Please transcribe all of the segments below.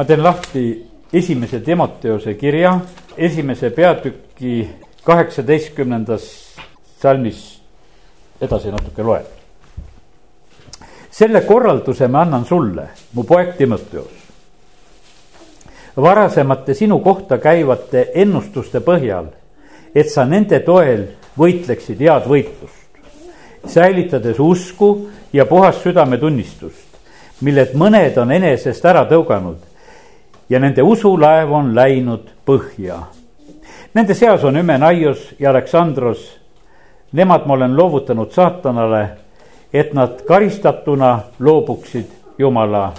ma teen lahti esimese Timoteose kirja, esimese peatüki kaheksateistkümnendas salmis edasi natuke loen. selle korralduse ma annan sulle, mu poeg Timoteos. varasemate sinu kohta käivate ennustuste põhjal, et sa nende toel võitleksid head võitlust, säilitades usku ja puhast südametunnistust, millelt mõned on enesest ära tõuganud ja nende usulaev on läinud põhja. Nende seas on Ümenaios ja Aleksandros. Nemad ma olen loovutanud saatanale, et nad karistatuna loobuksid Jumala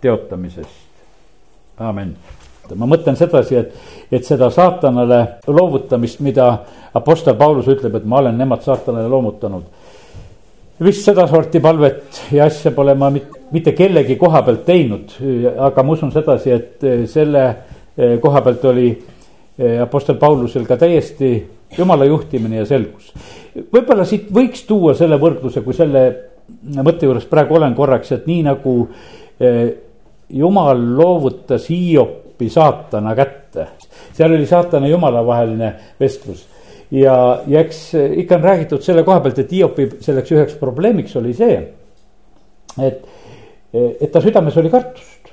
teotamisest. amin. ma mõtlen sedasi, et, et seda saatanale loovutamist, mida Apostel Paulus ütleb, et ma olen nemad saatanale loomutanud vist sedasorti palvet ja asja pole ma mitte kellegi koha pealt teinud, aga ma usun sedasi, et eh, selle eh, koha pealt oli eh, Apostel Paulusel ka täiesti jumala juhtimine ja selgus. võib-olla siit võiks tuua selle võrdluse, kui selle mõtte juures praegu olen korraks, et nii nagu jumal loovutas Hiopi saatana kätte, seal oli saatana jumala vaheline vestlus ja, ja eks ikka on räägitud selle koha pealt, et Hiopi selleks üheks probleemiks oli see, et, et ta südames oli kartust.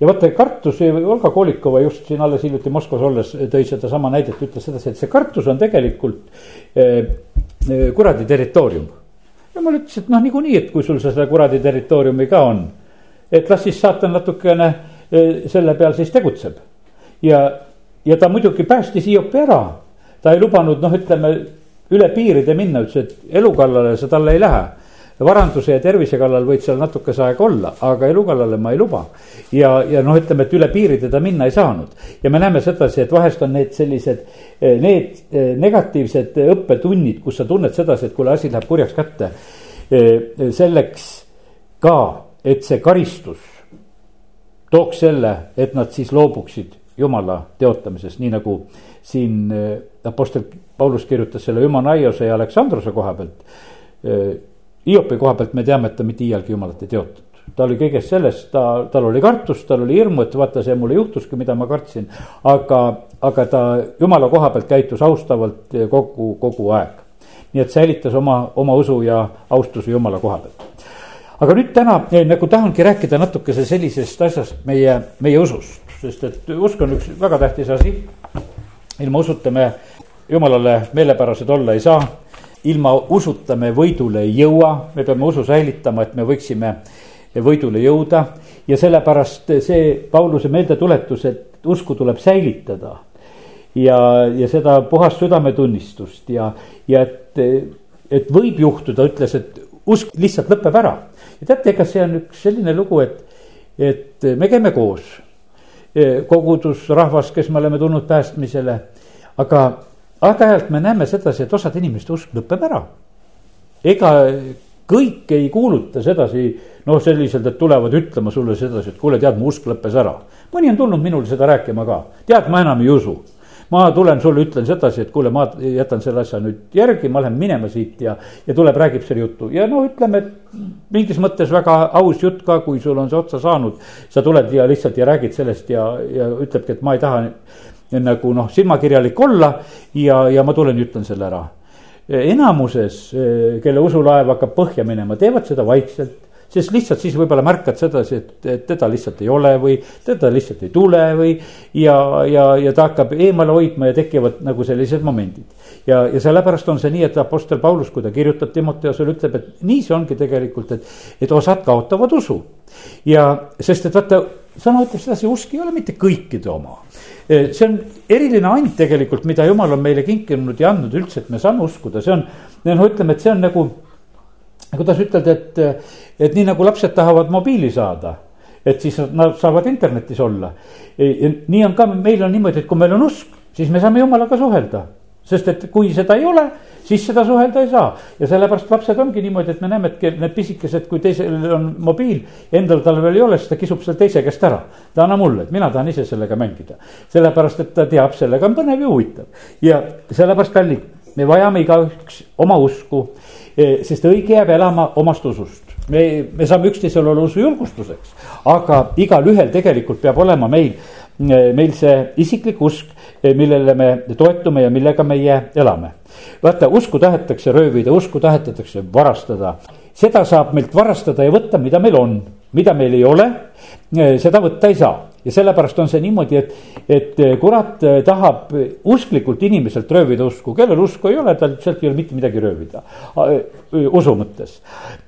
ja vaata, kartus, Olga Kolikova just siin alles hiljuti Moskvas olles tõi sedasama näidet, ütles sedasi, et see kartus on tegelikult eh, eh kuradi territoorium. jumal ütles, et noh, niikuinii, et kui sul seda kuradi territooriumi ka on, et las siis saatan natukene eh, selle peal siis tegutseb. ja, ja ta muidugi päästis Hiopi ära ta ei lubanud, noh, ütleme üle piiride minna, ütles, et elu kallale sa talle ei lähe. varanduse ja tervise kallal võid seal natukese aega olla, aga elu kallale ma ei luba. ja, ja noh, ütleme, et üle piiride ta minna ei saanud. ja me näeme sedasi, et vahest on need sellised, eh, need eh, negatiivsed õppetunnid, kus sa tunned sedasi, et kuule, asi läheb kurjaks kätte. Eh, selleks ka, et see karistus tooks selle, et nad siis loobuksid jumala teotamisest, nii nagu siin Apostel Paulus kirjutas selle Ümanaiose ja Aleksandruse koha pealt. Hiopi koha pealt me teame, et ta mitte iialgi jumalat ei teotanud ta oli kõigest sellest, ta, tal oli kartus, tal oli hirmu, et vaata, see mulle juhtuski, mida ma kartsin. aga, aga ta jumala koha pealt käitus austavalt kogu, kogu aeg. nii et säilitas oma, oma usu ja austuse jumala koha pealt. aga nüüd täna nagu tahangi rääkida natukese sellisest asjast meie, meie usust, sest et usk on üks väga tähtis asi usuta me jumalale meelepärased olla ei saa. ilma usuta me võidule ei jõua, me peame usu säilitama, et me võiksime võidule jõuda. ja sellepärast see Pauluse meeldetuletus, et usku tuleb säilitada. ja, ja seda puhast südametunnistust ja, ja et, et võib juhtuda, ütles, et usk lihtsalt lõpeb ära. ja teate, ega see on üks selline lugu, et, et me käime koos kogudusrahvas, kes me oleme tulnud päästmisele. aga aeg-ajalt me näeme sedasi, et osade inimeste usk lõpeb ära. ega kõik ei kuuluta sedasi, noh, selliselt, et tulevad ütlema sulle sedasi, et kuule, tead, mu usk lõppes ära. mõni on tulnud minul seda rääkima ka, tead, ma enam ei usu ma tulen sulle, ütlen sedasi, et kuule, ma jätan selle asja nüüd järgi, ma lähen minema siit ja, ja tuleb, räägib selle jutu ja no ütleme, et mingis mõttes väga aus jutt ka, kui sul on see otsa saanud. sa tuled ja lihtsalt ja räägid sellest ja, ja ütlebki, et ma ei taha nagu noh, silmakirjalik olla ja, ja ma tulen ja ütlen selle ära. enamuses, kelle usulaev hakkab põhja minema, teevad seda vaikselt sest lihtsalt siis võib-olla märkad sedasi, et, teda lihtsalt ei ole või teda lihtsalt ei tule või. ja, ja, ja ta hakkab eemale hoidma ja tekivad nagu sellised momendid. ja, ja sellepärast on see nii, et Apostel Paulus, kui ta kirjutab Timoteosele, ütleb, et nii see ongi tegelikult, et, et osad kaotavad usu. ja sest, et vaata, sõna ütleb sedasi, usk ei ole mitte kõikide oma see on eriline and tegelikult, mida jumal on meile kinkinud ja andnud üldse, et me saame uskuda, see on, noh, ütleme, et see on nagu kuidas ütelda, et, et nii nagu lapsed tahavad mobiili saada, et siis nad saavad internetis olla. nii on ka, meil on niimoodi, et kui meil on usk, siis me saame jumalaga suhelda sest et kui seda ei ole, siis seda suhelda ei saa. ja sellepärast lapsed ongi niimoodi, et me näeme, et need pisikesed, kui teisel on mobiil, endal tal veel ei ole, siis ta kisub selle teise käest ära. ta anna mulle, et mina tahan ise sellega mängida. sellepärast, et ta teab, sellega on põnev ja huvitav. ja sellepärast, kallid, me vajame igaüks oma usku sest õige jääb elama omast usust. me, me saame üksteisele olla usu julgustuseks, aga igalühel tegelikult peab olema meil, meil see isiklik usk, millele me toetume ja millega meie elame. vaata, usku tahetakse röövida, usku tahetakse varastada, seda saab meilt varastada ja võtta, mida meil on, mida meil ei ole, seda võtta ei saa ja sellepärast on see niimoodi, et, et kurat tahab usklikult inimeselt röövida usku, kellel usku ei ole, tal sealt ei ole mitte midagi röövida usu mõttes.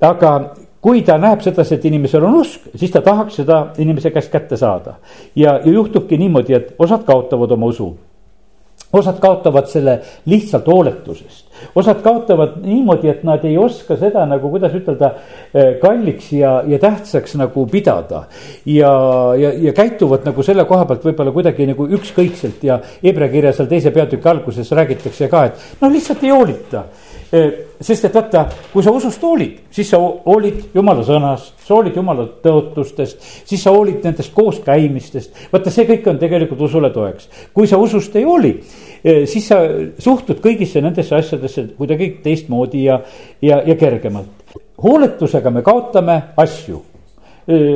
aga kui ta näeb sedasi, et inimesel on usk, siis ta tahaks seda inimese käest kätte saada. ja, ja juhtubki niimoodi, et osad kaotavad oma usu osad kaotavad selle lihtsalt hooletusest, osad kaotavad niimoodi, et nad ei oska seda nagu, kuidas ütelda, eh, kalliks ja, ja tähtsaks nagu pidada. ja, ja, ja käituvad nagu selle koha pealt võib-olla kuidagi nagu ükskõikselt ja Hebra kirja seal teise peatüki alguses räägitakse ka, et no lihtsalt ei hoolita sest et vaata, kui sa usust hoolid, siis sa hoolid jumala sõnast, sa hoolid jumala tõotustest, siis sa hoolid nendest kooskäimistest. vaata, see kõik on tegelikult usule toeks. kui sa usust ei hooli, siis sa suhtud kõigisse nendesse asjadesse kuidagi teistmoodi ja, ja, ja kergemalt. hooletusega me kaotame asju.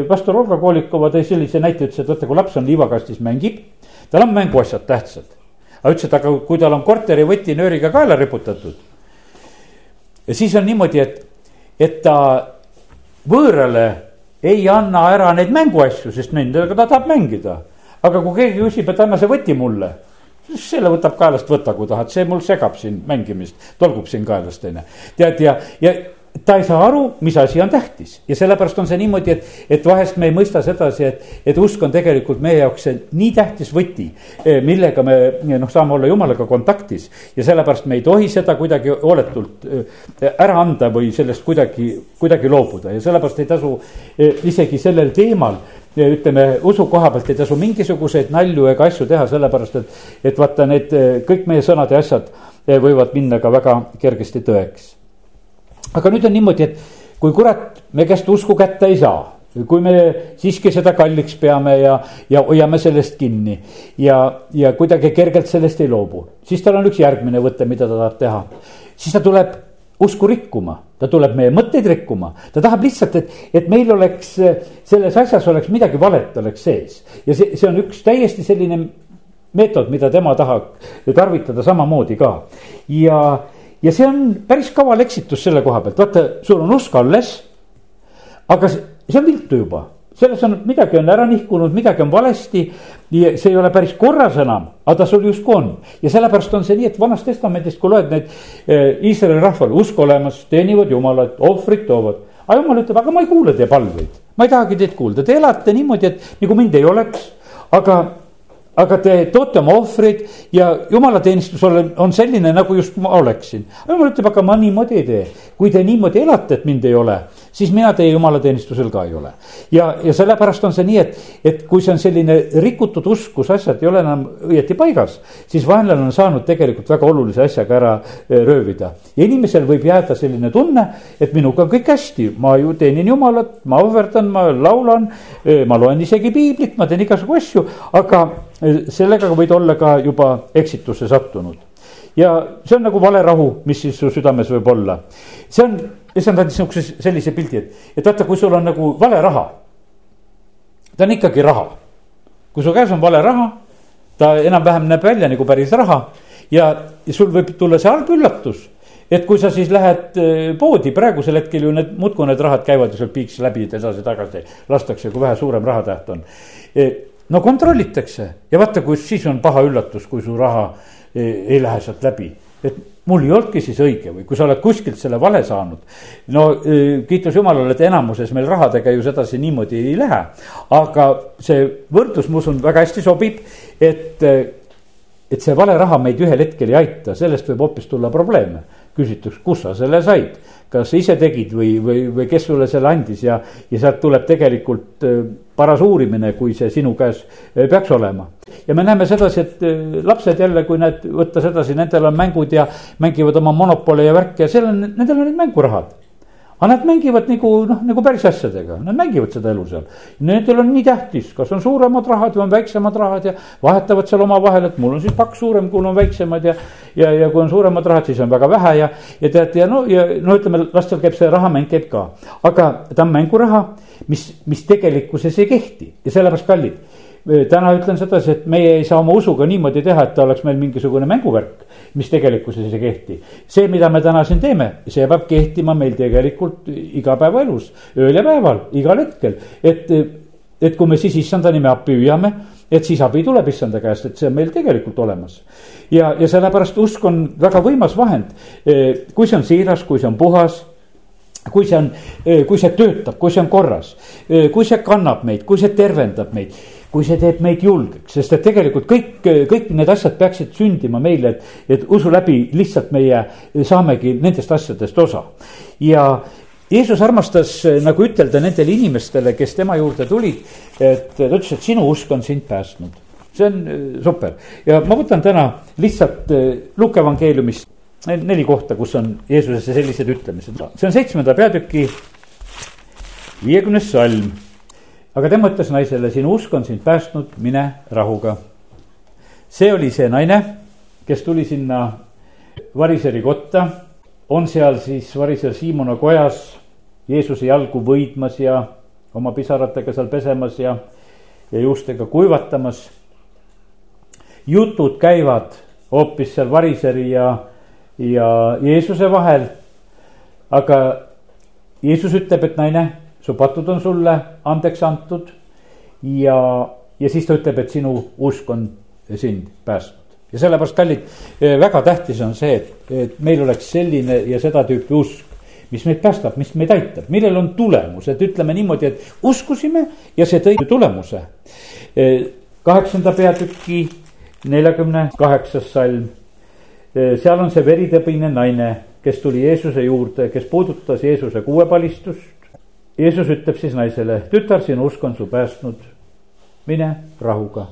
pastor Olga Koolikova tõi sellise näite, ütles, et vaata, kui laps on liivakastis mängib, tal on mänguasjad tähtsad. aga ütles, et aga kui tal on korteri võti nööriga kaela riputatud ja siis on niimoodi, et, et ta võõrale ei anna ära neid mänguasju, sest nendega ta tahab mängida. aga kui keegi küsib, et anna see võti mulle, siis selle võtab kaelast, võta, kui tahad, see mul segab siin mängimist, tolgub siin kaelast, onju. tead ja, ja ta ei saa aru, mis asi on tähtis. Ja sellepärast on see niimoodi, et, et vahest me ei mõista sedasi, et, et usk on tegelikult meie jaoks see nii tähtis võti, eh, millega me noh, saame olla jumalaga kontaktis. ja sellepärast me ei tohi seda kuidagi hooletult eh, ära anda või sellest kuidagi, kuidagi loobuda. Ja sellepärast ei tasu isegi sellel teemal ütleme, usu koha pealt ei tasu mingisuguseid nalju ega asju teha, sellepärast et, et vaata, need kõik meie sõnad ja asjad võivad minna ka väga kergesti tõeks aga nüüd on niimoodi, et kui kurat me käest usku kätte ei saa kui me siiski seda kalliks peame ja, ja hoiame sellest kinni ja, ja kuidagi kergelt sellest ei loobu, siis tal on üks järgmine võte, mida ta tahab teha. siis ta tuleb usku rikkuma, ta tuleb meie mõtteid rikkuma, ta tahab lihtsalt, et, et meil oleks selles asjas oleks midagi valet oleks sees. ja see, see on üks täiesti selline meetod, mida tema tahab tarvitada samamoodi ka ja ja see on päris kaval eksitus selle koha pealt, vaata, sul on usk alles. aga see on viltu juba, selles on midagi on ära nihkunud, midagi on valesti. see ei ole päris korras enam, aga ta sul justkui on ja sellepärast on see nii, et vanast testamendist, kui loed neid eh, Iisraeli rahval usk olemas, teenivad jumalat, ohvrit toovad. aga jumal ütleb, aga ma ei kuule teie palveid, ma ei tahagi teid kuulda, te elate niimoodi, et nagu mind ei oleks, aga aga te toote oma ohvreid ja jumalateenistus on, on selline, nagu just ma oleksin. jumal ütleb, aga ma niimoodi ei tee. kui te niimoodi elate, et mind ei ole, siis mina teie jumalateenistusel ka ei ole. ja, ja sellepärast on see nii, et, et kui see on selline rikutud usk, kus asjad ei ole enam õieti paigas, siis vaenlane on saanud tegelikult väga olulise asjaga ära eh, röövida. ja inimesel võib jääda selline tunne, et minuga on kõik hästi, ma ju teenin jumalat, ma ohverdan, ma laulan, eh, ma loen isegi piiblit, ma teen igasugu asju, aga sellega võid olla ka juba eksitusse sattunud. ja see on nagu vale rahu, mis siis su südames võib olla. see on, issand andis sihukese sellise pildi, et, et vaata, kui sul on nagu vale raha. ta on ikkagi raha. kui su käes on vale raha, ta enam-vähem näeb välja nagu päris raha ja, sul võib tulla see halb üllatus et kui sa siis lähed eh, poodi, praegusel hetkel ju need muudkui need rahad käivad ju seal piiks läbi edasi-tagasi, lastakse, kui vähe suurem rahatäht on e, no kontrollitakse ja vaata, kui siis on paha üllatus, kui su raha ei, ei lähe sealt läbi. et mul ei olnudki siis õige või kui sa oled kuskilt selle vale saanud. no e, kiitus Jumalale, et enamuses meil rahadega ju sedasi niimoodi ei lähe. aga see võrdlus, ma usun, väga hästi sobib, et, e, et see vale raha meid ühel hetkel ei aita, sellest võib hoopis tulla probleeme. küsitakse, kus sa selle said, kas ise tegid või, või, või kes sulle selle andis ja, ja sealt tuleb tegelikult e, paras uurimine, kui see sinu käes eh, peaks olema. ja me näeme sedasi, et eh, lapsed jälle, kui need võtta sedasi, nendel on mängud ja mängivad oma monopole ja värki ja seal on, nendel on need mängurahad. Aga nad mängivad nagu noh, nagu päris asjadega, nad mängivad seda elu seal. Nendel on nii tähtis, kas on suuremad rahad või on väiksemad rahad ja vahetavad seal omavahel, et mul on siis paks suurem, kui on väiksemad ja. ja, ja kui on suuremad rahad, siis on väga vähe ja, ja teate ja no, ja no ütleme, lastel käib see rahamäng käib ka. aga ta on mänguraha, mis, mis tegelikkuses ei kehti ja sellepärast kallid täna ütlen sedasi, et meie ei saa oma usuga niimoodi teha, et ta oleks meil mingisugune mänguvärk, mis tegelikkuses ei kehti. see, mida me täna siin teeme, see peab kehtima meil tegelikult igapäevaelus, ööl ja päeval, igal hetkel, et, et kui me siis issanda nime appi hüüame et siis abi tuleb issanda käest, et see on meil tegelikult olemas. ja, ja sellepärast usk on väga võimas vahend, kui see on siiras, kui see on puhas kui see on, kui see töötab, kui see on korras, kui see kannab meid, kui see tervendab meid kui see teeb meid julgeks, sest et tegelikult kõik, kõik need asjad peaksid sündima meile, et, et usu läbi lihtsalt meie saamegi nendest asjadest osa. ja Jeesus armastas nagu ütelda nendele inimestele, kes tema juurde tulid, et ta ütles, et sinu usk on sind päästnud. see on äh, super ja ma võtan täna lihtsalt äh, Luuke evangeeliumist neli kohta, kus on Jeesusesse sellised ütlemised, see on seitsmenda peatüki viiekümnes salm aga tema ütles naisele, sinu usk on sind päästnud, mine rahuga. see oli see naine, kes tuli sinna variseri kotta, on seal siis variser Siimona kojas Jeesuse jalgu võidmas ja oma pisaratega seal pesemas ja, ja juustega kuivatamas. jutud käivad hoopis seal variseri ja, ja Jeesuse vahel. aga Jeesus ütleb, et naine su patud on sulle andeks antud ja, ja siis ta ütleb, et sinu usk on sind päästnud. ja sellepärast, kallid, väga tähtis on see, et, et meil oleks selline ja seda tüüpi usk, mis meid päästab, mis meid aitab, millel on tulemus, et ütleme niimoodi, et uskusime ja see tõi tulemuse. kaheksanda peatüki neljakümne kaheksas salm. seal on see veritõbine naine, kes tuli Jeesuse juurde, kes puudutas Jeesuse kuuepalistust Jeesus ütleb siis naisele, tütar, sinu usk on su päästnud, mine rahuga.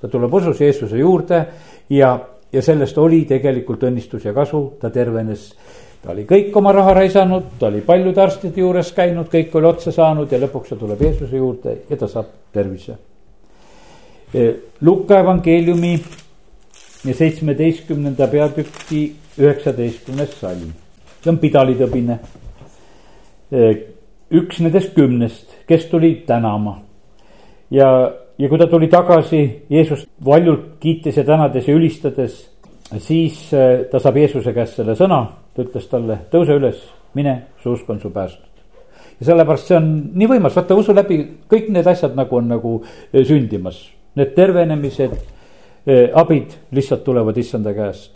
ta tuleb usus Jeesuse juurde ja, ja sellest oli tegelikult õnnistus ja kasu, ta tervenes. ta oli kõik oma raha raisanud, ta oli paljude arstide juures käinud, kõik oli otsa saanud ja lõpuks ta tuleb Jeesuse juurde ja ta saab tervise. Luka evangeeliumi seitsmeteistkümnenda peatüki üheksateistkümnes salm, see on pidalitõbine üks nendest kümnest, kes tuli tänama. ja, ja kui ta tuli tagasi Jeesust valjult kiites ja tänades ja ülistades, siis äh, ta saab Jeesuse käest selle sõna, ta ütles talle, tõuse üles, mine, su usk on su päästnud. ja sellepärast see on nii võimas, vaata usu läbi kõik need asjad nagu on nagu äh, sündimas, need tervenemised, äh, abid lihtsalt tulevad issanda käest.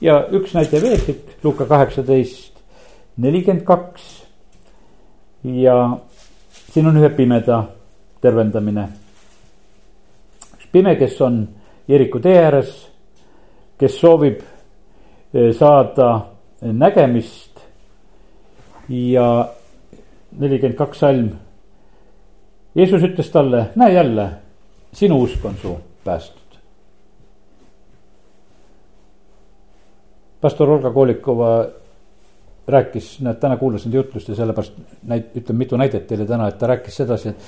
ja üks näide veel siit, Luka kaheksateist, nelikümmend kaks ja siin on ühe pimeda tervendamine. üks pime, kes on Jeriku tee ääres, kes soovib eh, saada nägemist ja nelikümmend kaks salm. Jeesus ütles talle, näe jälle, sinu usk on su päästnud. pastor Olga Kolikova rääkis, näed, täna kuulasin jutlust ja sellepärast näit-, ütlen mitu näidet teile täna, et ta rääkis sedasi, et.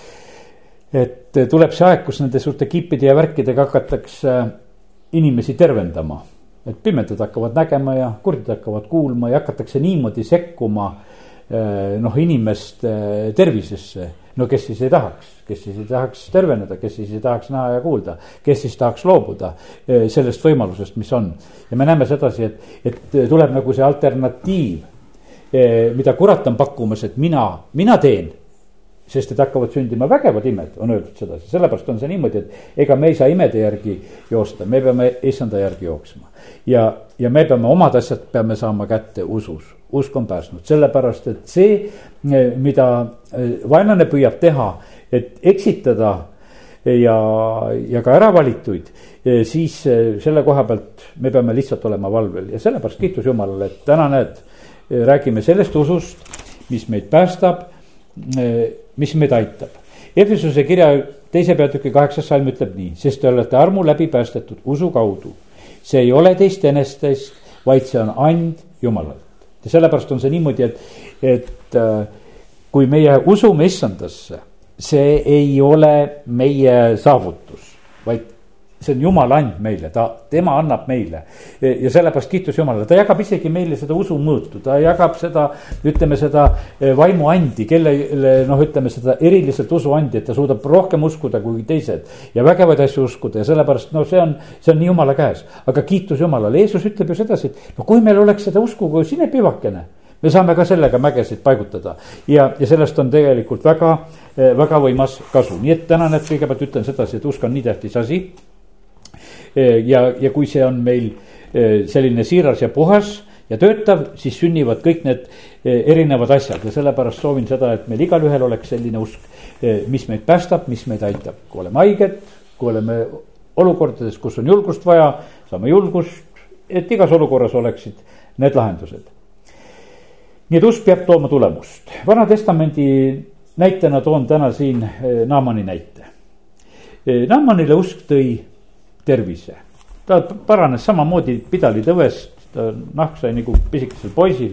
et tuleb see aeg, kus nende suurte kippide ja värkidega hakatakse inimesi tervendama. et pimedad hakkavad nägema ja kurdid hakkavad kuulma ja hakatakse niimoodi sekkuma eh, noh, inimeste tervisesse. no kes siis ei tahaks, kes siis ei tahaks terveneda, kes siis ei tahaks näha ja kuulda, kes siis tahaks loobuda sellest võimalusest, mis on. ja me näeme sedasi, et, et tuleb nagu see alternatiiv mida kurat on pakkumas, et mina, mina teen. sest et hakkavad sündima vägevad imed, on öeldud sedasi, sellepärast on see niimoodi, et ega me ei saa imede järgi joosta, me peame issanda järgi jooksma. ja, ja me peame omad asjad peame saama kätte usus, usk on päästnud, sellepärast et see, eh, mida eh, vaenlane püüab teha, et eksitada ja, ja ka äravalituid, siis selle koha pealt me peame lihtsalt olema valvel. Ja sellepärast kiitus Jumalale, et täna näed räägime sellest usust, mis meid päästab, mis meid aitab. Efesuse kirja teise peatüki kaheksas salm ütleb nii, sest te olete armu läbi päästetud usu kaudu. see ei ole teist enestest, vaid see on and Jumalalt. ja sellepärast on see niimoodi, et, et äh, kui meie usume issandasse, see ei ole meie saavutus, vaid see on jumala and meile, ta, tema annab meile. ja sellepärast kiitus Jumalale, ta jagab isegi meile seda usumõõtu, ta jagab seda, ütleme seda eh, vaimuandi, kellele noh, ütleme seda eriliselt usuandi, et ta suudab rohkem uskuda kui teised. ja vägevaid asju uskuda ja sellepärast no see on, see on Jumala käes. aga kiitus Jumalale, Jeesus ütleb ju sedasi, et no kui meil oleks seda usku kui sinepivakene me saame ka sellega mägesid paigutada ja, ja sellest on tegelikult väga, eh, väga võimas kasu, nii et täna näed, kõigepealt ütlen sedasi, et usk on nii tähtis asi ja, ja kui see on meil eh, selline siiras ja puhas ja töötav, siis sünnivad kõik need eh, erinevad asjad ja sellepärast soovin seda, et meil igalühel oleks selline usk, mis meid päästab, mis meid aitab, kui oleme haiged, kui oleme olukordades, kus on julgust vaja, saame julgust, et igas olukorras oleksid need lahendused. nii et usk peab tooma tulemust, Vana-testamendi näitena toon täna siin Naamani näite. Naamanile usk tõi tervise. ta paranes samamoodi pidalitõvest, nahk sai nagu pisikesel poisil,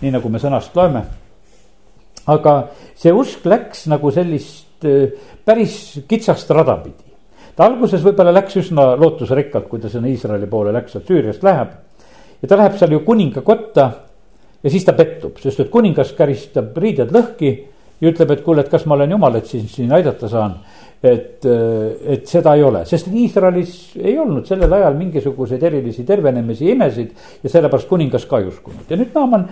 nii nagu me sõnast loeme. aga see usk läks nagu sellist äh, päris kitsast rada pidi. ta alguses võib-olla läks üsna lootusrikkalt, kui ta sinna Iisraeli poole läks, sealt Süüriast läheb. ja ta läheb seal ju kuninga kotta ja siis ta pettub, sest et kuningas käristab riided lõhki ja ütleb, et kuule, et kas ma olen jumal, et siin, siin aidata saan et, et seda ei ole, sest Iisraelis ei olnud sellel ajal mingisuguseid erilisi tervenemisi, imesid. ja sellepärast kuningas ka ei uskunud ja nüüd Naaman,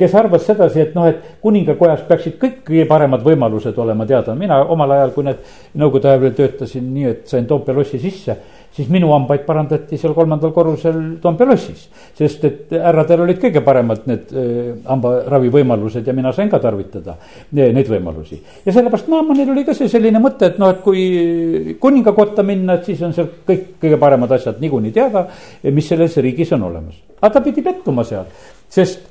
kes arvas sedasi, et noh, et kuningakojas peaksid kõik paremad võimalused olema teada, mina omal ajal, kui need nõukogude ajal veel töötasin nii, et sain Toompea lossi sisse siis minu hambaid parandati seal kolmandal korrusel Toompea lossis. sest et härradel olid kõige paremad need äh, hambaravi võimalused ja mina sain ka tarvitada neid võimalusi. ja sellepärast Naamanil oli ka see selline mõte, et noh, et kui kuningakotta minna, et siis on seal kõik kõige paremad asjad niikuinii teada, mis selles riigis on olemas. aga ta pidi pettuma seal, sest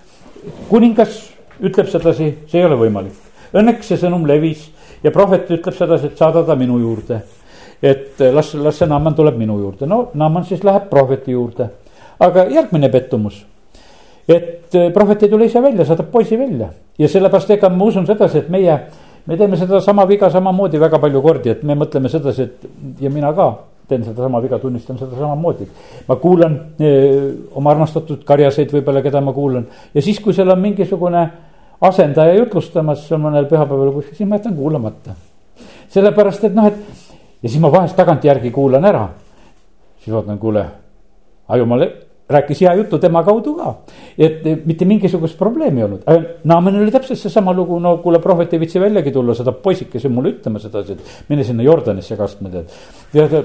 kuningas ütleb sedasi, see ei ole võimalik. Õnneks see sõnum levis ja prohvet ütleb sedasi, et saada ta minu juurde et eh, las, las see Naaman tuleb minu juurde, no Naaman siis läheb prohveti juurde. aga järgmine pettumus, et eh, prohvet ei tule ise välja, saadab poisi välja ja sellepärast ega ma usun sedasi, et meie, me teeme sedasama viga samamoodi väga palju kordi, et me mõtleme sedasi, et ja mina ka teen sedasama viga, tunnistan seda samamoodi. ma kuulan eh, oma armastatud karjaseid võib-olla, keda ma kuulan ja siis, kui seal on mingisugune asendaja jutlustamas mõnel pühapäeval kuskil, siis ma jätan kuulamata. sellepärast, et noh, et ja siis ma vahest tagantjärgi kuulan ära. siis vaatan, kuule, Ajumaal rääkis hea jutu tema kaudu ka. et mitte mingisugust probleemi ei olnud, Naamanil oli täpselt seesama lugu, no kuule, prohvet ei viitsi väljagi tulla, saadab poisikese mulle ütlema sedasi, et mine sinna Jordanisse kastma tead. ja ta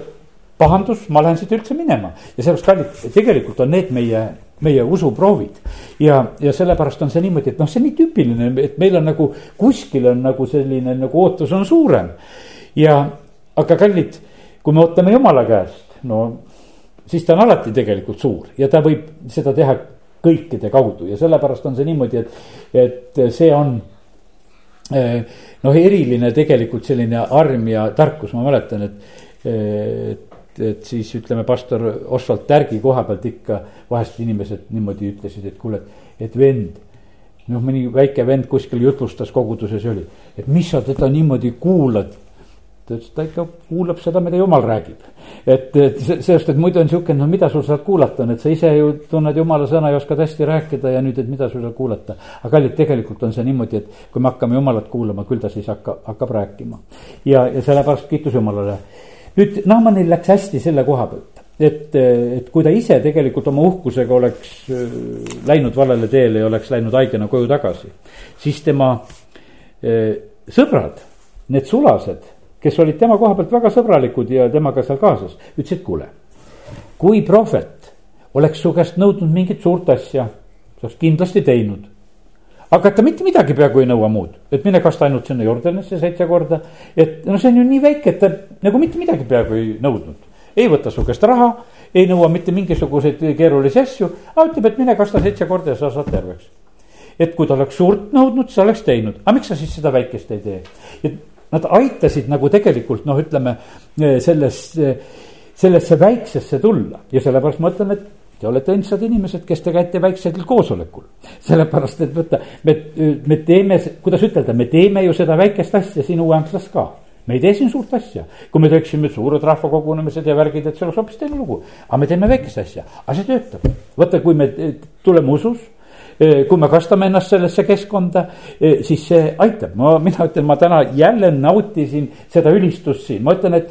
pahandus, ma lähen siit üldse minema ja sellepärast kallid, tegelikult on need meie meie usuproovid. ja, ja sellepärast on see niimoodi, et noh, see on nii tüüpiline, et meil on nagu kuskil on nagu selline nagu ootus on suurem. ja, aga kallid, kui me ootame jumala käest, no siis ta on alati tegelikult suur ja ta võib seda teha kõikide kaudu. Ja sellepärast on see niimoodi, et, et see on eh, noh, eriline tegelikult selline arm ja tarkus, ma mäletan, et, et, et siis ütleme, pastor Oswald Tärgi koha pealt ikka vahest inimesed niimoodi ütlesid, et kuule, et vend noh, mõni väike vend kuskil jutlustas koguduses oli, et mis sa teda niimoodi kuulad ta ütles, ta ikka kuulab seda, mida jumal räägib. et, et sellest, et muidu on sihuke, no mida sul seal kuulata on, et sa ise ju tunned jumala sõna ja oskad hästi rääkida ja nüüd, et mida sul seal kuulata. aga kallid, tegelikult on see niimoodi, et kui me hakkame jumalat kuulama, küll ta siis hakka, hakkab rääkima. ja, ja sellepärast kiitus Jumalale. nüüd Naamanil läks hästi selle koha pealt et, et kui ta ise tegelikult oma uhkusega oleks äh, läinud valele teele ja oleks läinud haigena koju tagasi, siis tema äh, sõbrad, need sulased kes olid tema koha pealt väga sõbralikud ja temaga seal kaasas, ütlesid, kuule. kui prohvet oleks su käest nõudnud mingit suurt asja, sa oleks kindlasti teinud. aga ta mitte midagi peaaegu ei nõua muud, et mine kasta ainult sinna Jordanisse seitse korda. et no see on ju nii väike, et ta nagu mitte midagi peaaegu ei nõudnud. ei võta su käest raha, ei nõua mitte mingisuguseid keerulisi asju, aga ütleb, et mine kasta seitse korda ja sa saad terveks et kui ta oleks suurt nõudnud, siis oleks teinud, aga miks sa siis seda väikest ei tee? et Nad aitasid nagu tegelikult noh, ütleme eh, sellesse, sellesse väiksesse tulla ja sellepärast ma ütlen, et Te olete õndsad inimesed, kes te käite väiksel koosolekul. sellepärast, et vaata, me, me teeme, kuidas ütelda, me teeme ju seda väikest asja siin Uue-Amplas ka me ei tee siin suurt asja, kui me teeksime suured rahvakogunemised ja värgid, et see oleks hoopis teine lugu. aga me teeme väikest asja, aga see töötab. vaata, kui me tuleme usus eh, kui me kastame ennast sellesse keskkonda, eh, siis see aitab, ma, mina ütlen, ma täna jälle nautisin seda ülistust siin, ma ütlen, et,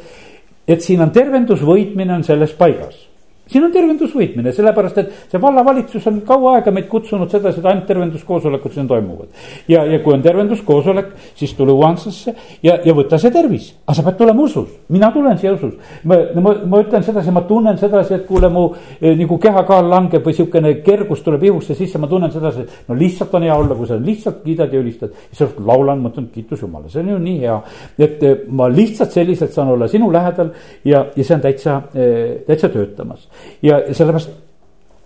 et siin on tervendusvõitmine on selles paigas siin on tervendusvõitmine, sellepärast et see vallavalitsus on kaua aega meid kutsunud sedasi, et ainult tervenduskoosolekud siin toimuvad. ja, ja kui on tervenduskoosolek, siis tule Uansasse ja, ja võta see tervis, aga sa pead tulema usus, mina tulen siia usus. ma, ma, ma ütlen sedasi, ma tunnen sedasi, et kuule, mu eh, nagu kehakaal langeb või sihukene kergus tuleb ihusse sisse, ma tunnen sedasi, et no lihtsalt on hea olla, kui sa lihtsalt kiidad ja ülistad. siis laulan, mõtlen kiitus Jumala, see on ju nii hea, et eh, ma lihtsalt selliselt saan olla sinu lähedal ja, ja see on täitsa, eh, täitsa töötamas ja sellepärast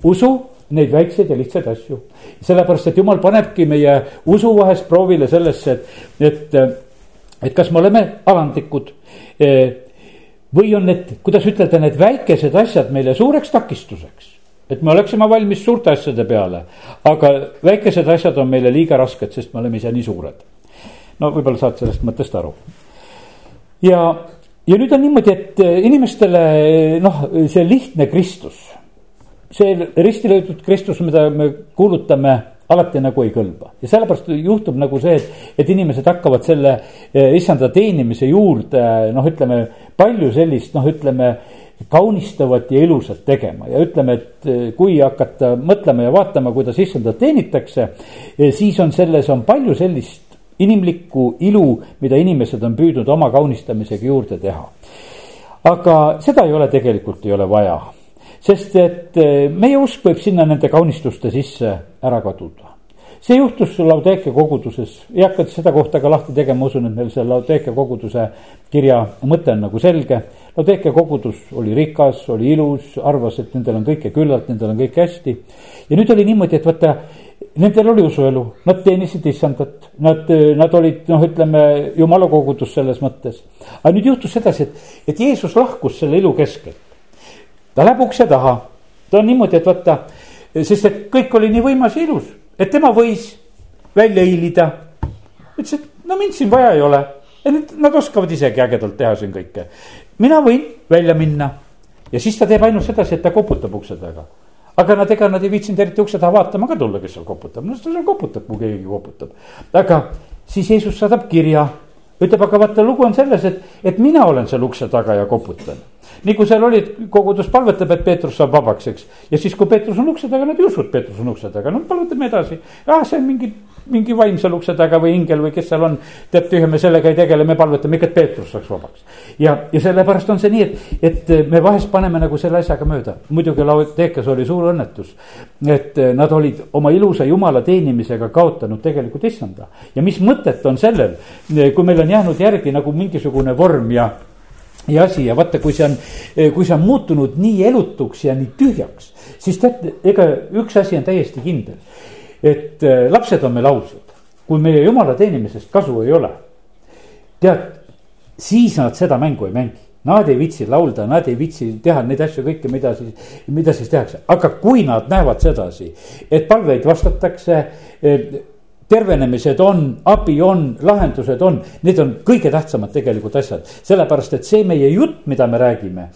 usu neid väikseid ja lihtsaid asju. sellepärast, et jumal panebki meie usu vahest proovile sellesse, et, et, et kas me oleme alandlikud. või on need, kuidas ütelda, need väikesed asjad meile suureks takistuseks. et me oleksime valmis suurte asjade peale, aga väikesed asjad on meile liiga rasked, sest me oleme ise nii suured. no võib-olla saad sellest mõttest aru. ja ja nüüd on niimoodi, et eh, inimestele noh, see lihtne Kristus, see risti löödud Kristus, mida me kuulutame, alati nagu ei kõlba. Ja sellepärast juhtub nagu see, et, et inimesed hakkavad selle eh, issanda teenimise juurde noh, ütleme palju sellist noh, ütleme kaunistavat ja ilusat tegema. Ja ütleme, et eh, kui hakata mõtlema ja vaatama, kuidas issandat teenitakse, siis on selles on palju sellist inimlikku ilu, mida inimesed on püüdnud oma kaunistamisega juurde teha. aga seda ei ole tegelikult, ei ole vaja, sest et eh, meie usk võib sinna nende kaunistuste sisse ära kaduda see juhtus Laudeekia koguduses, ei hakka seda kohta ka lahti tegema, usun, et meil see Laudeekia koguduse kirja mõte on nagu selge. Laudeekia kogudus oli rikas, oli ilus, arvas, et nendel on kõike küllalt, nendel on kõik hästi. ja nüüd oli niimoodi, et vaata, nendel oli usuelu, nad teenisid issandat, nad, nad olid noh, ütleme jumala kogudus selles mõttes. aga nüüd juhtus sedasi, et, et Jeesus lahkus selle ilu keskelt. ta läheb ukse taha, ta on niimoodi, et vaata, sest et kõik oli nii võimas ja ilus, et tema võis välja hiilida. ütles, et no mind siin vaja ei ole, et nad oskavad isegi ägedalt teha siin kõike. mina võin välja minna ja siis ta teeb ainult sedasi, et ta koputab ukse taga aga nad, ega nad ei viitsinud eriti ukse taha vaatama ka tulla, kes seal koputab, no seal koputab, kui keegi koputab. aga siis Jeesus saadab kirja, ütleb, aga vaata, lugu on selles, et, et mina olen seal ukse taga ja koputan. nii kui seal olid, kogudus palvetab, et Peetrus saab vabaks, eks. ja siis, kui Peetrus on ukse taga, nad ei usu, et Peetrus on ukse taga, no palvetame edasi. ah, see on mingi mingi vaimsel ukse taga või ingel või kes seal on. tead, tühja me sellega ei tegele, me palvetame ikka, et Peetrus saaks vabaks. ja, ja sellepärast on see nii, et, et me vahest paneme nagu selle asjaga mööda. muidugi Laoteekas oli suur õnnetus. et nad olid oma ilusa jumala teenimisega kaotanud tegelikult issanda. ja mis mõtet on sellel, kui meil on jäänud järgi nagu mingisugune vorm ja ja asi ja vaata, kui see on, kui see on muutunud nii elutuks ja nii tühjaks, siis tead, ega üks asi on täiesti kindel et äh, lapsed on meil ausad, kui meie jumala teenimisest kasu ei ole. tead, siis nad seda mängu ei mängi, nad ei viitsi laulda, nad ei viitsi teha neid asju kõike, mida siis, mida siis tehakse, aga kui nad näevad sedasi, et palveid vastatakse tervenemised on, abi on, lahendused on, need on kõige tähtsamad tegelikult asjad. sellepärast, et see meie jutt, mida me räägime,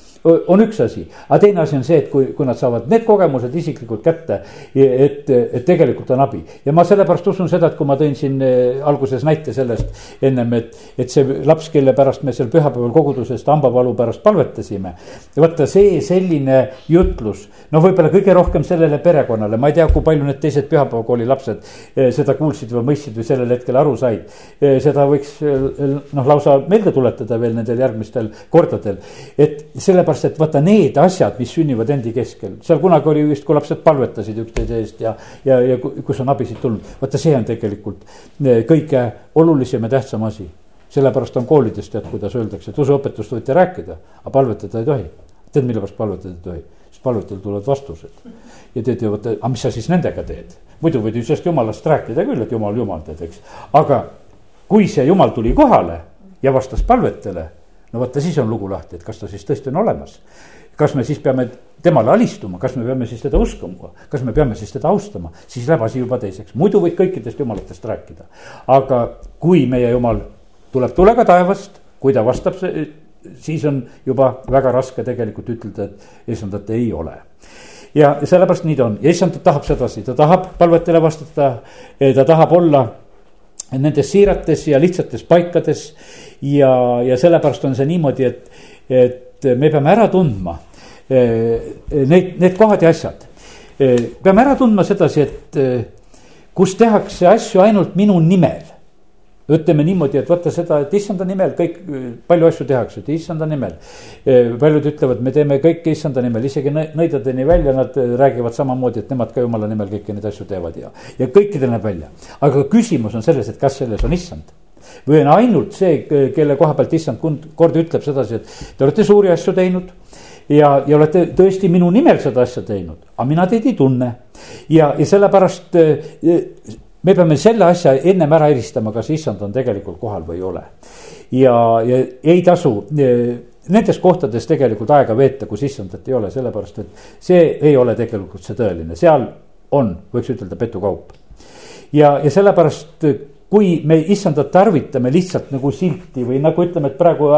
on üks asi. aga teine asi on see, et kui, kui nad saavad need kogemused isiklikult kätte, et, et tegelikult on abi. ja ma sellepärast usun seda, et kui ma tõin siin eh, alguses näite sellest ennem, et, et see laps, kelle pärast me seal pühapäeval kogudusest hambavalu pärast palvetasime. vaata see selline jutlus, no võib-olla kõige rohkem sellele perekonnale, ma ei tea, kui palju need teised pühapäevakooli lapsed eh, seda kuulsid või mõistsid või sellel hetkel aru said. Eh, seda võiks noh, lausa meelde tuletada veel nendel järgmistel kordadel, et sellepärast, et vaata need asjad, mis sünnivad endi keskel, seal kunagi oli vist, kui lapsed palvetasid üksteise eest ja, ja, ja kus on abisid tulnud. vaata, see on tegelikult eh, kõige olulisem ja tähtsam asi. sellepärast on koolides tead, kuidas öeldakse, et usuõpetust võite rääkida, aga palvetada ei tohi. tead, mille pärast palvetada ei tohi? Sest palvetel tulevad vastused. ja ju vaata, aga mis sa siis nendega teed? muidu võid ju sellest jumalast rääkida küll, et jumal, jumal tead, eks. aga kui see jumal tuli kohale ja vastas palvetele no vaata, siis on lugu lahti, et kas ta siis tõesti on olemas. kas me siis peame temale alistuma, kas me peame siis teda uskuma, kas me peame siis teda austama, siis läheb asi juba teiseks, muidu võid kõikidest jumalatest rääkida. aga kui meie jumal tuleb tulega taevast, kui ta vastab, siis on juba väga raske tegelikult ütelda, et issandat ei ole ja sellepärast nii ta on ja issand tahab sedasi, ta tahab palvetele vastata, ta tahab olla nendes siirates ja lihtsates paikades. ja, ja sellepärast on see niimoodi, et, et me peame ära tundma eh, neid, need kohad ja asjad. Eh, peame ära tundma sedasi, et eh, kus tehakse asju ainult minu nimel ütleme niimoodi, et vaata seda, et issanda nimel kõik, palju asju tehakse, et issanda nimel. paljud ütlevad, me teeme kõike issanda nimel, isegi nõidadeni välja, nad räägivad samamoodi, et nemad ka jumala nimel kõiki neid asju teevad ja, ja kõikidel näeb välja. aga küsimus on selles, et kas selles on issand või on ainult see, kelle koha pealt issand kord ütleb sedasi, et te olete suuri asju teinud ja, ja olete tõesti minu nimel seda asja teinud, aga mina teid ei tunne. ja, ja sellepärast me peame selle asja ennem ära eristama, kas issand on tegelikult kohal või ei ole. ja, ja ei tasu e, nendes kohtades tegelikult aega veeta, kus issandat ei ole, sellepärast et see ei ole tegelikult see tõeline, seal on, võiks ütelda, petukaup. ja, ja sellepärast kui me issandat tarvitame lihtsalt nagu silti või nagu ütleme, et praegu,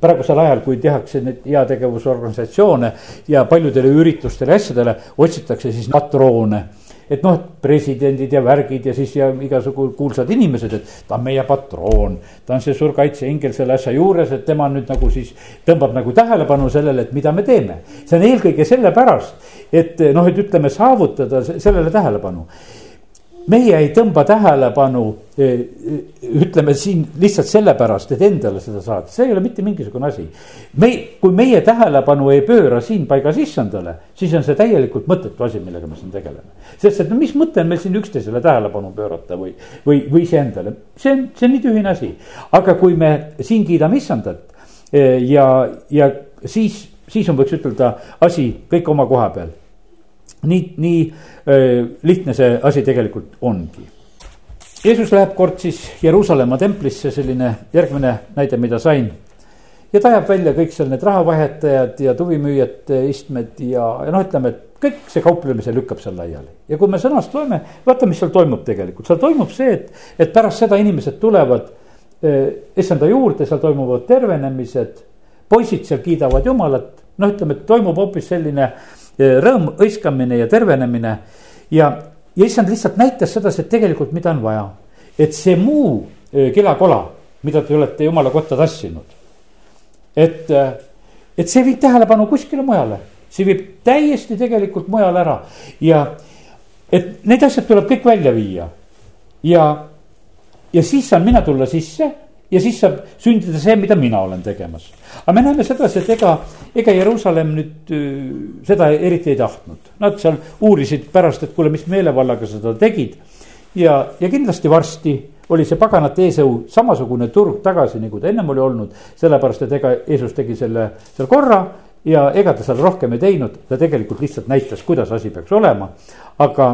praegusel ajal, kui tehakse neid heategevusorganisatsioone ja paljudele üritustele, asjadele otsitakse siis patroone et noh, presidendid ja värgid ja siis ja igasugu kuulsad inimesed, et ta on meie patroon. ta on see suur kaitseingel selle asja juures, et tema nüüd nagu siis tõmbab nagu tähelepanu sellele, et mida me teeme. see on eelkõige sellepärast, et noh, et ütleme, saavutada sellele tähelepanu meie ei tõmba tähelepanu, e, e, ütleme siin lihtsalt sellepärast, et endale seda saada, see ei ole mitte mingisugune asi. me, kui meie tähelepanu ei pööra siin paigas issandale, siis on see täielikult mõttetu asi, millega me siin tegeleme. sest et no mis mõte on meil siin üksteisele tähelepanu pöörata või, või, või iseendale, see on, see on nii tühine asi. aga kui me siin kiidame issandat e, ja, ja siis, siis on, võiks ütelda, asi kõik oma koha peal nii, nii äh, lihtne see asi tegelikult ongi. Jeesus läheb kord siis Jeruusalemma templisse, selline järgmine näide, mida sain. ja ta ajab välja kõik seal need rahavahetajad ja tuvimüüjate istmed ja, ja noh, ütleme, et kõik see kauplemise lükkab seal laiali. ja kui me sõnast loeme, vaata, mis seal toimub tegelikult, seal toimub see, et, et pärast seda inimesed tulevad issanda juurde, seal toimuvad tervenemised. poisid seal kiidavad jumalat, noh, ütleme, et toimub hoopis selline rõõm, hõiskamine ja tervenemine. ja, ja issand lihtsalt näitas sedasi, et tegelikult, mida on vaja. et see muu kilakola, mida te olete jumala kotta tassinud. et, et see viib tähelepanu kuskile mujale, see viib täiesti tegelikult mujale ära ja et need asjad tuleb kõik välja viia. ja, ja siis saan mina tulla sisse ja siis saab sündida see, mida mina olen tegemas. aga me näeme sedasi, et ega, ega Jeruusalemm nüüd seda eriti ei tahtnud. Nad seal uurisid pärast, et kuule, mis meelevallaga seda tegid. ja, ja kindlasti varsti oli see paganate eesõu samasugune turg tagasi, nagu ta ennem oli olnud. sellepärast, et ega Jeesus tegi selle seal korra ja ega ta seal rohkem ei teinud, ta tegelikult lihtsalt näitas, kuidas asi peaks olema. aga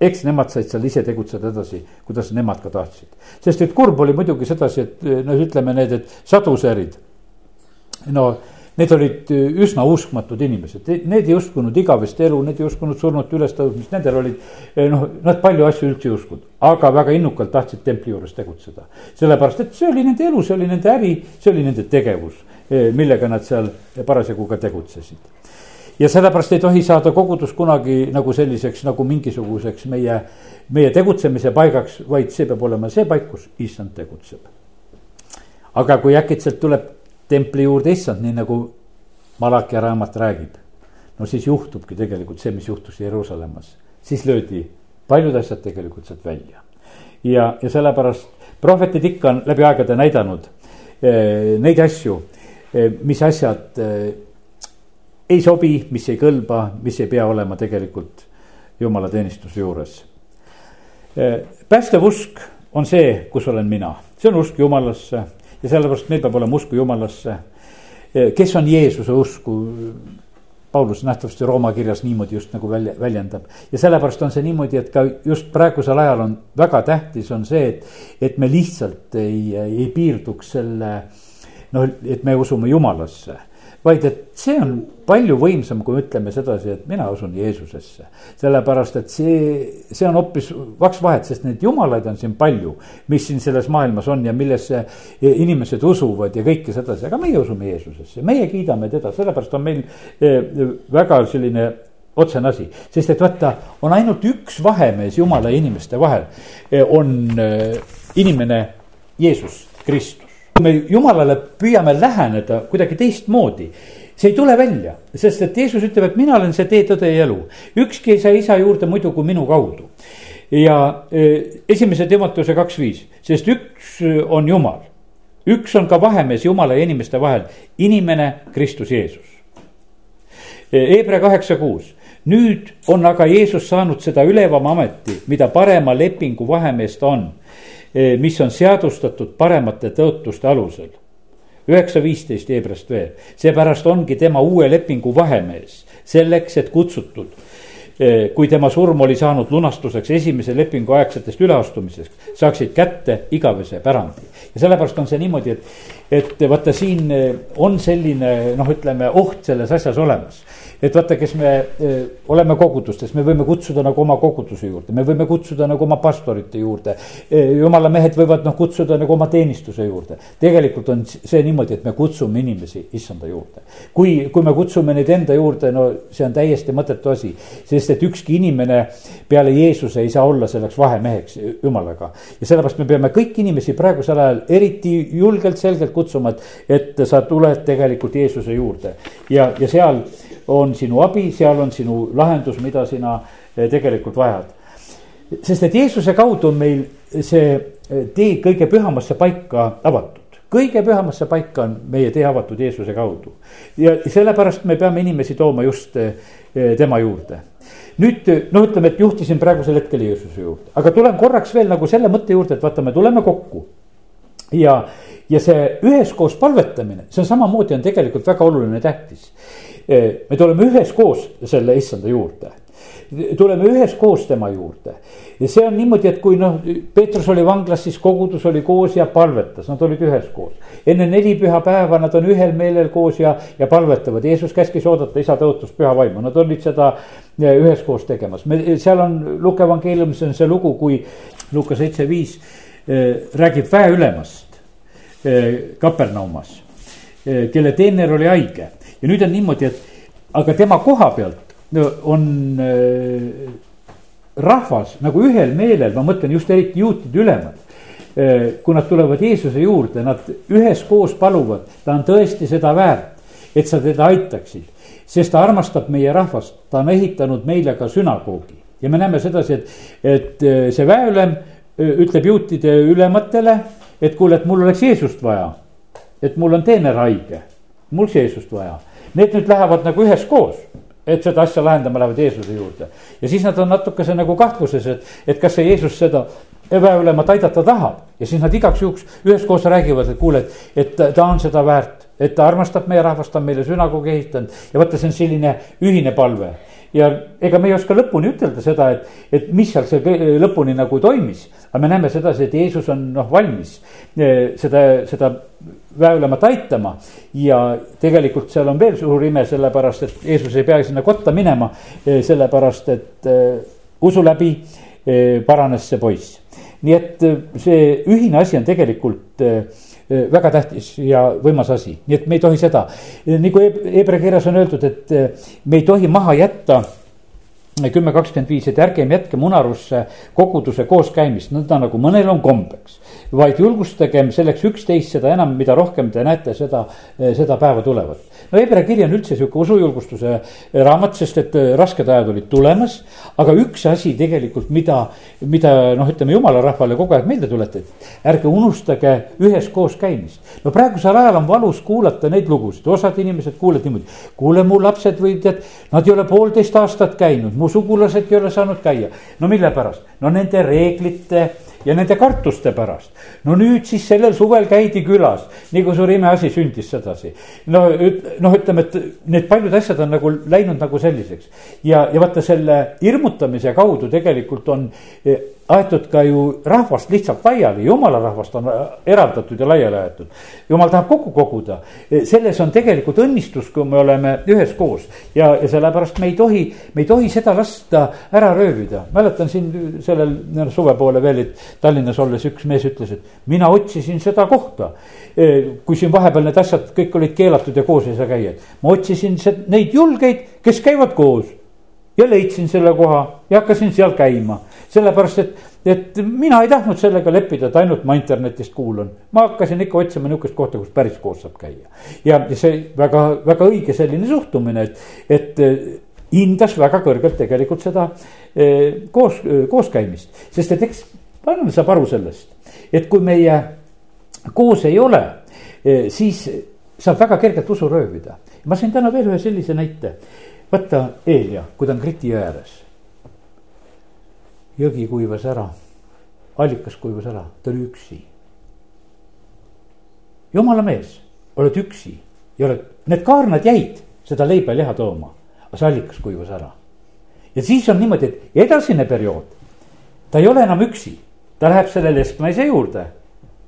eks nemad said seal ise tegutseda edasi, kuidas nemad ka tahtsid. sest et kurb oli muidugi sedasi, et no ütleme need, et sadusärid. no need olid üsna uskmatud inimesed, need ei uskunud igavest elu, need ei uskunud surnute ülestõusmist, nendel olid. noh, nad palju asju üldse ei uskunud, aga väga innukalt tahtsid templi juures tegutseda. sellepärast, et see oli nende elu, see oli nende äri, see oli nende tegevus, millega nad seal parasjagu ka tegutsesid ja sellepärast ei tohi saada kogudus kunagi nagu selliseks nagu mingisuguseks meie, meie tegutsemise paigaks, vaid see peab olema see paik, kus issand tegutseb. aga kui äkitselt tuleb templi juurde issand, nii nagu Malachi raamat räägib, no siis juhtubki tegelikult see, mis juhtus Jeruusalemmas, siis löödi paljud asjad tegelikult sealt välja. ja, ja sellepärast prohvetid ikka on läbi aegade näidanud eh, neid asju eh,, mis asjad eh, ei sobi, mis ei kõlba, mis ei pea olema tegelikult jumalateenistuse juures. päästev usk on see, kus olen mina, see on usk jumalasse ja sellepärast meil peab olema usku jumalasse. kes on Jeesuse usku? Paulus nähtavasti Rooma kirjas niimoodi just nagu välja, väljendab. ja sellepärast on see niimoodi, et ka just praegusel ajal on väga tähtis, on see, et, et me lihtsalt ei, ei piirduks selle noh, et me usume Jumalasse vaid et see on palju võimsam, kui ütleme sedasi, et mina usun Jeesusesse. sellepärast, et see, see on hoopis kaks vahet, sest neid jumalaid on siin palju, mis siin selles maailmas on ja millesse inimesed usuvad ja kõike sedasi, aga meie usume Jeesusesse, meie kiidame teda, sellepärast on meil eh, väga selline otsene asi, sest et vaata, on ainult üks vahemees jumala ja inimeste vahel, eh, on eh, inimene Jeesus Kristus me jumalale püüame läheneda kuidagi teistmoodi, see ei tule välja, sest et Jeesus ütleb, et mina olen see tee, tõde ja elu. ükski ei saa isa juurde muidu kui minu kaudu. ja e, esimese Timoteuse kaks viis, sest üks on Jumal, üks on ka vahemees Jumala ja inimeste vahel, inimene Kristus Jeesus. Hebra kaheksa kuus, nüüd on aga Jeesus saanud seda ülevama ameti, mida parema lepingu vahemees ta on mis on seadustatud paremate tõotuste alusel. üheksa viisteist Hebrast veel, seepärast ongi tema uue lepingu vahemees, selleks, et kutsutud eh, kui tema surm oli saanud lunastuseks esimese lepingu aegsetest üleastumiseks, saaksid kätte igavese pärandi. ja sellepärast on see niimoodi, et, et vaata, siin eh, on selline noh, ütleme oht selles asjas olemas et vaata, kes me e, oleme kogudustes, me võime kutsuda nagu oma koguduse juurde, me võime kutsuda nagu oma pastorite juurde. E, jumala mehed võivad noh kutsuda nagu oma teenistuse juurde. tegelikult on see niimoodi, et me kutsume inimesi issanda juurde. kui, kui me kutsume neid enda juurde, no see on täiesti mõttetu asi, sest et ükski inimene peale Jeesuse ei saa olla selleks vahemeheks jumalaga. ja sellepärast me peame kõiki inimesi praegusel ajal eriti julgelt, selgelt kutsuma, et, et sa tuled tegelikult Jeesuse juurde ja, ja seal on sinu abi, seal on sinu lahendus, mida sina eh, tegelikult vajad. sest et Jeesuse kaudu on meil see eh, tee kõige pühamasse paika avatud kõige pühamasse paika on meie tee avatud Jeesuse kaudu. ja sellepärast me peame inimesi tooma just eh, tema juurde. nüüd no ütleme, et juhtisin praegusel hetkel Jeesuse juurde, aga tulen korraks veel nagu selle mõtte juurde, et vaata, me tuleme kokku. ja, ja see üheskoos palvetamine, see on samamoodi on tegelikult väga oluline, tähtis me tuleme üheskoos selle issanda juurde tuleme üheskoos tema juurde. ja see on niimoodi, et kui noh, Peetrus oli vanglas, siis kogudus oli koos ja palvetas, nad olid üheskoos. enne neli pühapäeva nad on ühel meelel koos ja, ja palvetavad, Jeesus käskis oodata isa tõotust püha vaimu, nad olid seda üheskoos tegemas. me, seal on Luke evangeeliumis on see lugu, kui Luka seitse viis eh, räägib väeülemast Kapernaumas, eh, kelle teener oli haige ja nüüd on niimoodi, et aga tema koha pealt on äh, rahvas nagu ühel meelel, ma mõtlen just eriti juutide ülemad kui nad tulevad Jeesuse juurde, nad üheskoos paluvad, ta on tõesti seda väärt, et sa teda aitaksid. sest ta armastab meie rahvast, ta on ehitanud meile ka sünagoogi ja me näeme sedasi, et, et see väeülem ütleb juutide ülematele, et kuule, et mul oleks Jeesust vaja. et mul on teener haige, mul Jeesust vaja Need nüüd lähevad nagu üheskoos, et seda asja lahendama lähevad Jeesuse juurde. ja siis nad on natukese nagu kahtluses, et, et kas see Jeesus seda väeülemat aidata tahab. ja siis nad igaks juhuks üheskoos räägivad, et kuule, et, et ta on seda väärt, et ta armastab meie rahvast, ta on meile sünagoogi ehitanud ja vaata, see on selline ühine palve ja ega me ei oska lõpuni ütelda seda, et, et mis seal see lõpuni nagu toimis. aga me näeme sedasi, et Jeesus on noh valmis eh, seda, seda väeülemat aitama. ja tegelikult seal on veel suur ime, sellepärast et Jeesus ei pea sinna kotta minema, eh, sellepärast et eh, usu läbi paranes see poiss. nii et see ühine asi on tegelikult väga tähtis ja võimas asi, nii et me ei tohi seda, kui Hebra kirjas on öeldud, et me ei tohi maha jätta kümme kakskümmend viis, et ärgem jätkem unarusse koguduse kooskäimist, nõnda nagu mõnel on kombeks. vaid julgustagem selleks üksteist, seda enam, mida rohkem te näete seda, seda päeva tulevat. no Hebra kiri on üldse sihuke usujulgustuse raamat, sest et rasked ajad olid tulemas. aga üks asi tegelikult, mida, mida noh, ütleme jumala rahvale kogu aeg meelde tuletati. ärge unustage üheskoos käimist. no praegusel ajal on valus kuulata neid lugusid, osad inimesed kuulevad niimoodi. kuule, mu lapsed või tead, nad ei ole poolteist aastat käinud, mu sugulased ei ole saanud käia. no mille pärast? no nende reeglite ja nende kartuste pärast. no nüüd siis sellel suvel käidi külas, nii kui suur imeasi sündis sedasi. no, noh, ütleme, et need paljud asjad on nagu läinud nagu selliseks ja, ja vaata selle hirmutamise kaudu tegelikult on aetud ka ju rahvast lihtsalt laiali, jumala rahvast on eraldatud ja laiali aetud. jumal tahab kokku koguda, selles on tegelikult õnnistus, kui me oleme üheskoos ja, ja sellepärast me ei tohi, me ei tohi seda lasta ära röövida. mäletan siin sellel suve poole veel, et Tallinnas olles üks mees ütles, et mina otsisin seda kohta. kui siin vahepeal need asjad kõik olid keelatud ja koos ei saa käia, ma otsisin neid julgeid, kes käivad koos ja leidsin selle koha ja hakkasin seal käima sellepärast et, et mina ei tahtnud sellega leppida, et ainult ma internetist kuulan. ma hakkasin ikka otsima nihukest kohta, kus päris koos saab käia. ja, see väga, väga õige selline suhtumine, et, et eh, hindas väga kõrgelt tegelikult seda eh, koos, kooskäimist. sest et eks Pärnu saab aru sellest, et kui meie koos ei ole, eh, siis saab väga kergelt usu röövida. ma sain täna veel ühe sellise näite. vaata Eelia, kui ta on Kriti jõe ääres jõgi kuivas ära, allikas kuivas ära, ta oli üksi. jumala mees, oled üksi. Ja oled, need kaarnad jäid seda leiba ja liha tooma, aga see allikas kuivas ära. ja siis on niimoodi, et edasine periood, ta ei ole enam üksi, ta läheb selle lesknaise juurde,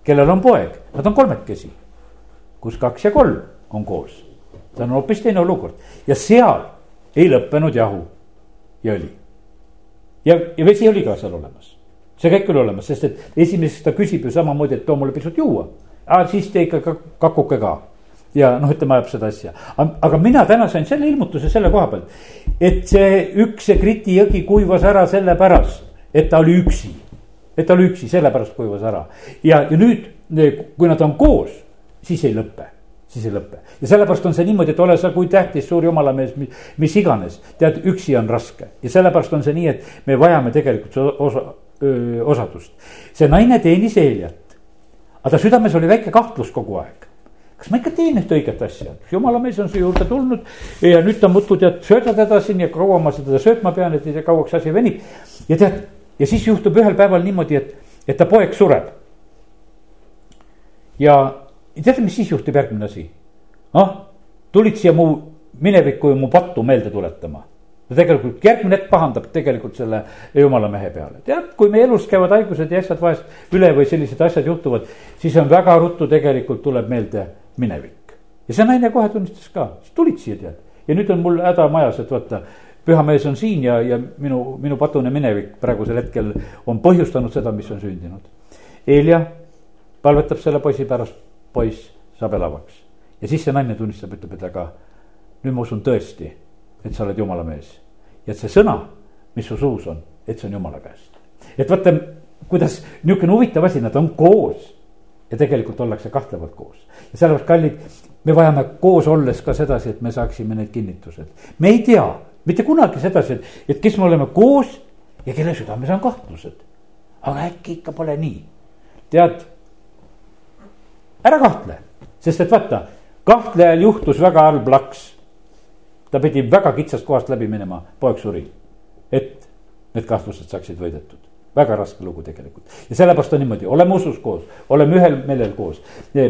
kellel on poeg, nad on kolmekesi, kus kaks ja kolm on koos. see on hoopis teine olukord. Ja seal ei lõppenud jahu. Ja õli ja, ja vesi oli ka seal olemas. see kõik oli olemas, sest et esimeseks ta küsib ju samamoodi, et too mulle pisut juua. siis tee ikka kakuke ka. ja noh, ütleme, ajab seda asja. aga mina täna sain selle ilmutuse selle koha pealt, et see üks, see Kriti jõgi kuivas ära sellepärast, et ta oli üksi. et ta oli üksi, sellepärast kuivas ära. ja, ja nüüd, kui nad on koos, siis ei lõpe siis ei lõpe. ja sellepärast on see niimoodi, et ole sa kui tähtis suur jumalamees, mis iganes, tead, üksi on raske ja sellepärast on see nii, et me vajame tegelikult osa, osadust. see naine teenis Eeliat, aga ta südames oli väike kahtlus kogu aeg kas ma ikka teen ühte õiget asja, jumala mees on su juurde tulnud ja nüüd ta muudkui tead, sööda teda siin ja kaua ma seda söötma pean, et ei tea kauaks asi venib. ja tead, ja siis juhtub ühel päeval niimoodi, et, et ta poeg sureb. ja teate, mis siis juhtub järgmine asi? ah, tulid siia mu minevikku ja mu pattu meelde tuletama. ja tegelikult järgmine hetk pahandab tegelikult selle jumala mehe peale. tead, kui meie elus käivad haigused ja asjad vahest üle või sellised asjad juhtuvad, siis on väga ruttu tegelikult tuleb meelde minevik. ja see naine kohe tunnistas ka, tulid siia tead ja nüüd on mul häda majas, et vaata püha mees on siin ja, ja minu, minu patune minevik praegusel hetkel on põhjustanud seda, mis on sündinud. Eelia palvetab selle poisi pärast poiss saab elavaks. ja siis see naine tunnistab, ütleb, et aga nüüd ma usun tõesti, et sa oled jumala mees. ja et see sõna, mis su suus on, et see on jumala käest. et vaata, kuidas niisugune huvitav asi, nad on koos ja tegelikult ollakse kahtlevalt koos. ja sellepärast, kallid, me vajame koos olles ka sedasi, et me saaksime need kinnitused. me ei tea mitte kunagi sedasi, et, et kes me oleme koos ja kelle südames on kahtlused. aga äkki ikka pole nii. tead ära kahtle, sest et vaata, kahtlejal juhtus väga halb laks. ta pidi väga kitsast kohast läbi minema, poeg suri, et need kahtlused saaksid võidetud väga raske lugu tegelikult ja sellepärast on niimoodi, oleme usus koos, oleme ühel meelel koos.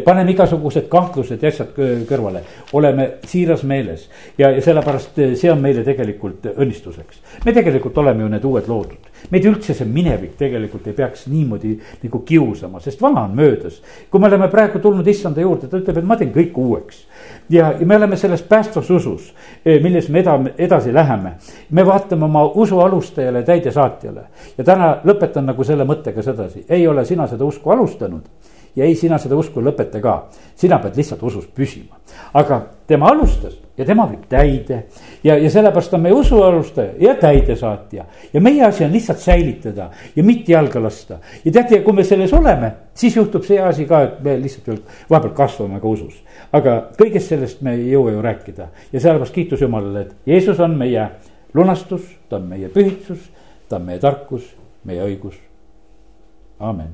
paneme igasugused kahtlused ja asjad kõrvale, oleme siiras meeles ja, ja sellepärast eh, see on meile tegelikult õnnistuseks. me tegelikult oleme ju need uued loodud, meid üldse see minevik tegelikult ei peaks niimoodi nagu kiusama, sest vana on möödas. kui me oleme praegu tulnud issanda juurde, ta ütleb, et ma teen kõik uueks ja, ja me oleme selles päästvas usus, eh, milles me eda-, edasi läheme. me vaatame oma usu alustajale, täidesaatjale ja täna lõpetan nagu selle mõttega sedasi, ei ole sina seda usku alustanud ja ei, sina seda usku lõpeta ka, sina pead lihtsalt usus püsima. aga tema alustas ja tema viib täide ja, ja sellepärast on meie usu alustaja ja täidesaatja. ja meie asi on lihtsalt säilitada ja mitte jalga lasta. ja teate, kui me selles oleme, siis juhtub see asi ka, et me lihtsalt veel vahepeal kasvame ka usus. aga kõigest sellest me ei jõua ju rääkida ja sellepärast kiitus Jumalale, et Jeesus on meie lunastus, ta on meie pühitsus, ta on meie tarkus, meie õigus. amin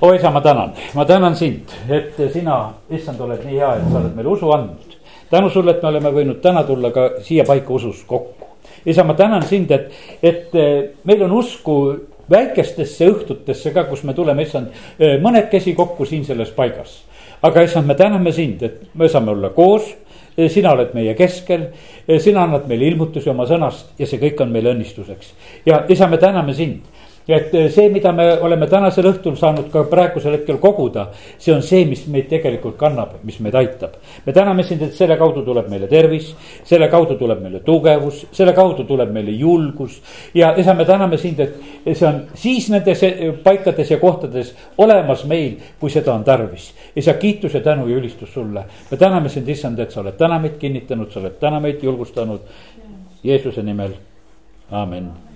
o isa, ma tänan, ma tänan sind, et sina, issand, oled nii hea, et sa oled meile usu andnud. Tänu sulle, et me oleme võinud täna tulla ka siia paika usus kokku. isa, ma tänan sind, et, et meil on usku väikestesse õhtutesse ka, kus me tuleme, issand, mõnekesi kokku siin selles paigas. aga issand, me täname sind, et me saame olla koos sina oled meie keskel, sina annad meile ilmutusi oma sõnast ja see kõik on meile õnnistuseks. ja isa, me täname sind et eh, see, mida me oleme tänasel õhtul saanud ka praegusel hetkel koguda, see on see, mis meid tegelikult kannab, mis meid aitab. me täname sind, et selle kaudu tuleb meile tervis, selle kaudu tuleb meile tugevus, selle kaudu tuleb meile julgus. ja isa, me täname sind, et see on siis nendes eh, paikades ja kohtades olemas meil, kui seda on tarvis. isa, kiitus ja tänu ja ülistus sulle. me täname sind, issand, et sa oled täna meid kinnitanud, sa oled täna meid julgustanud. Jeesuse nimel, aamen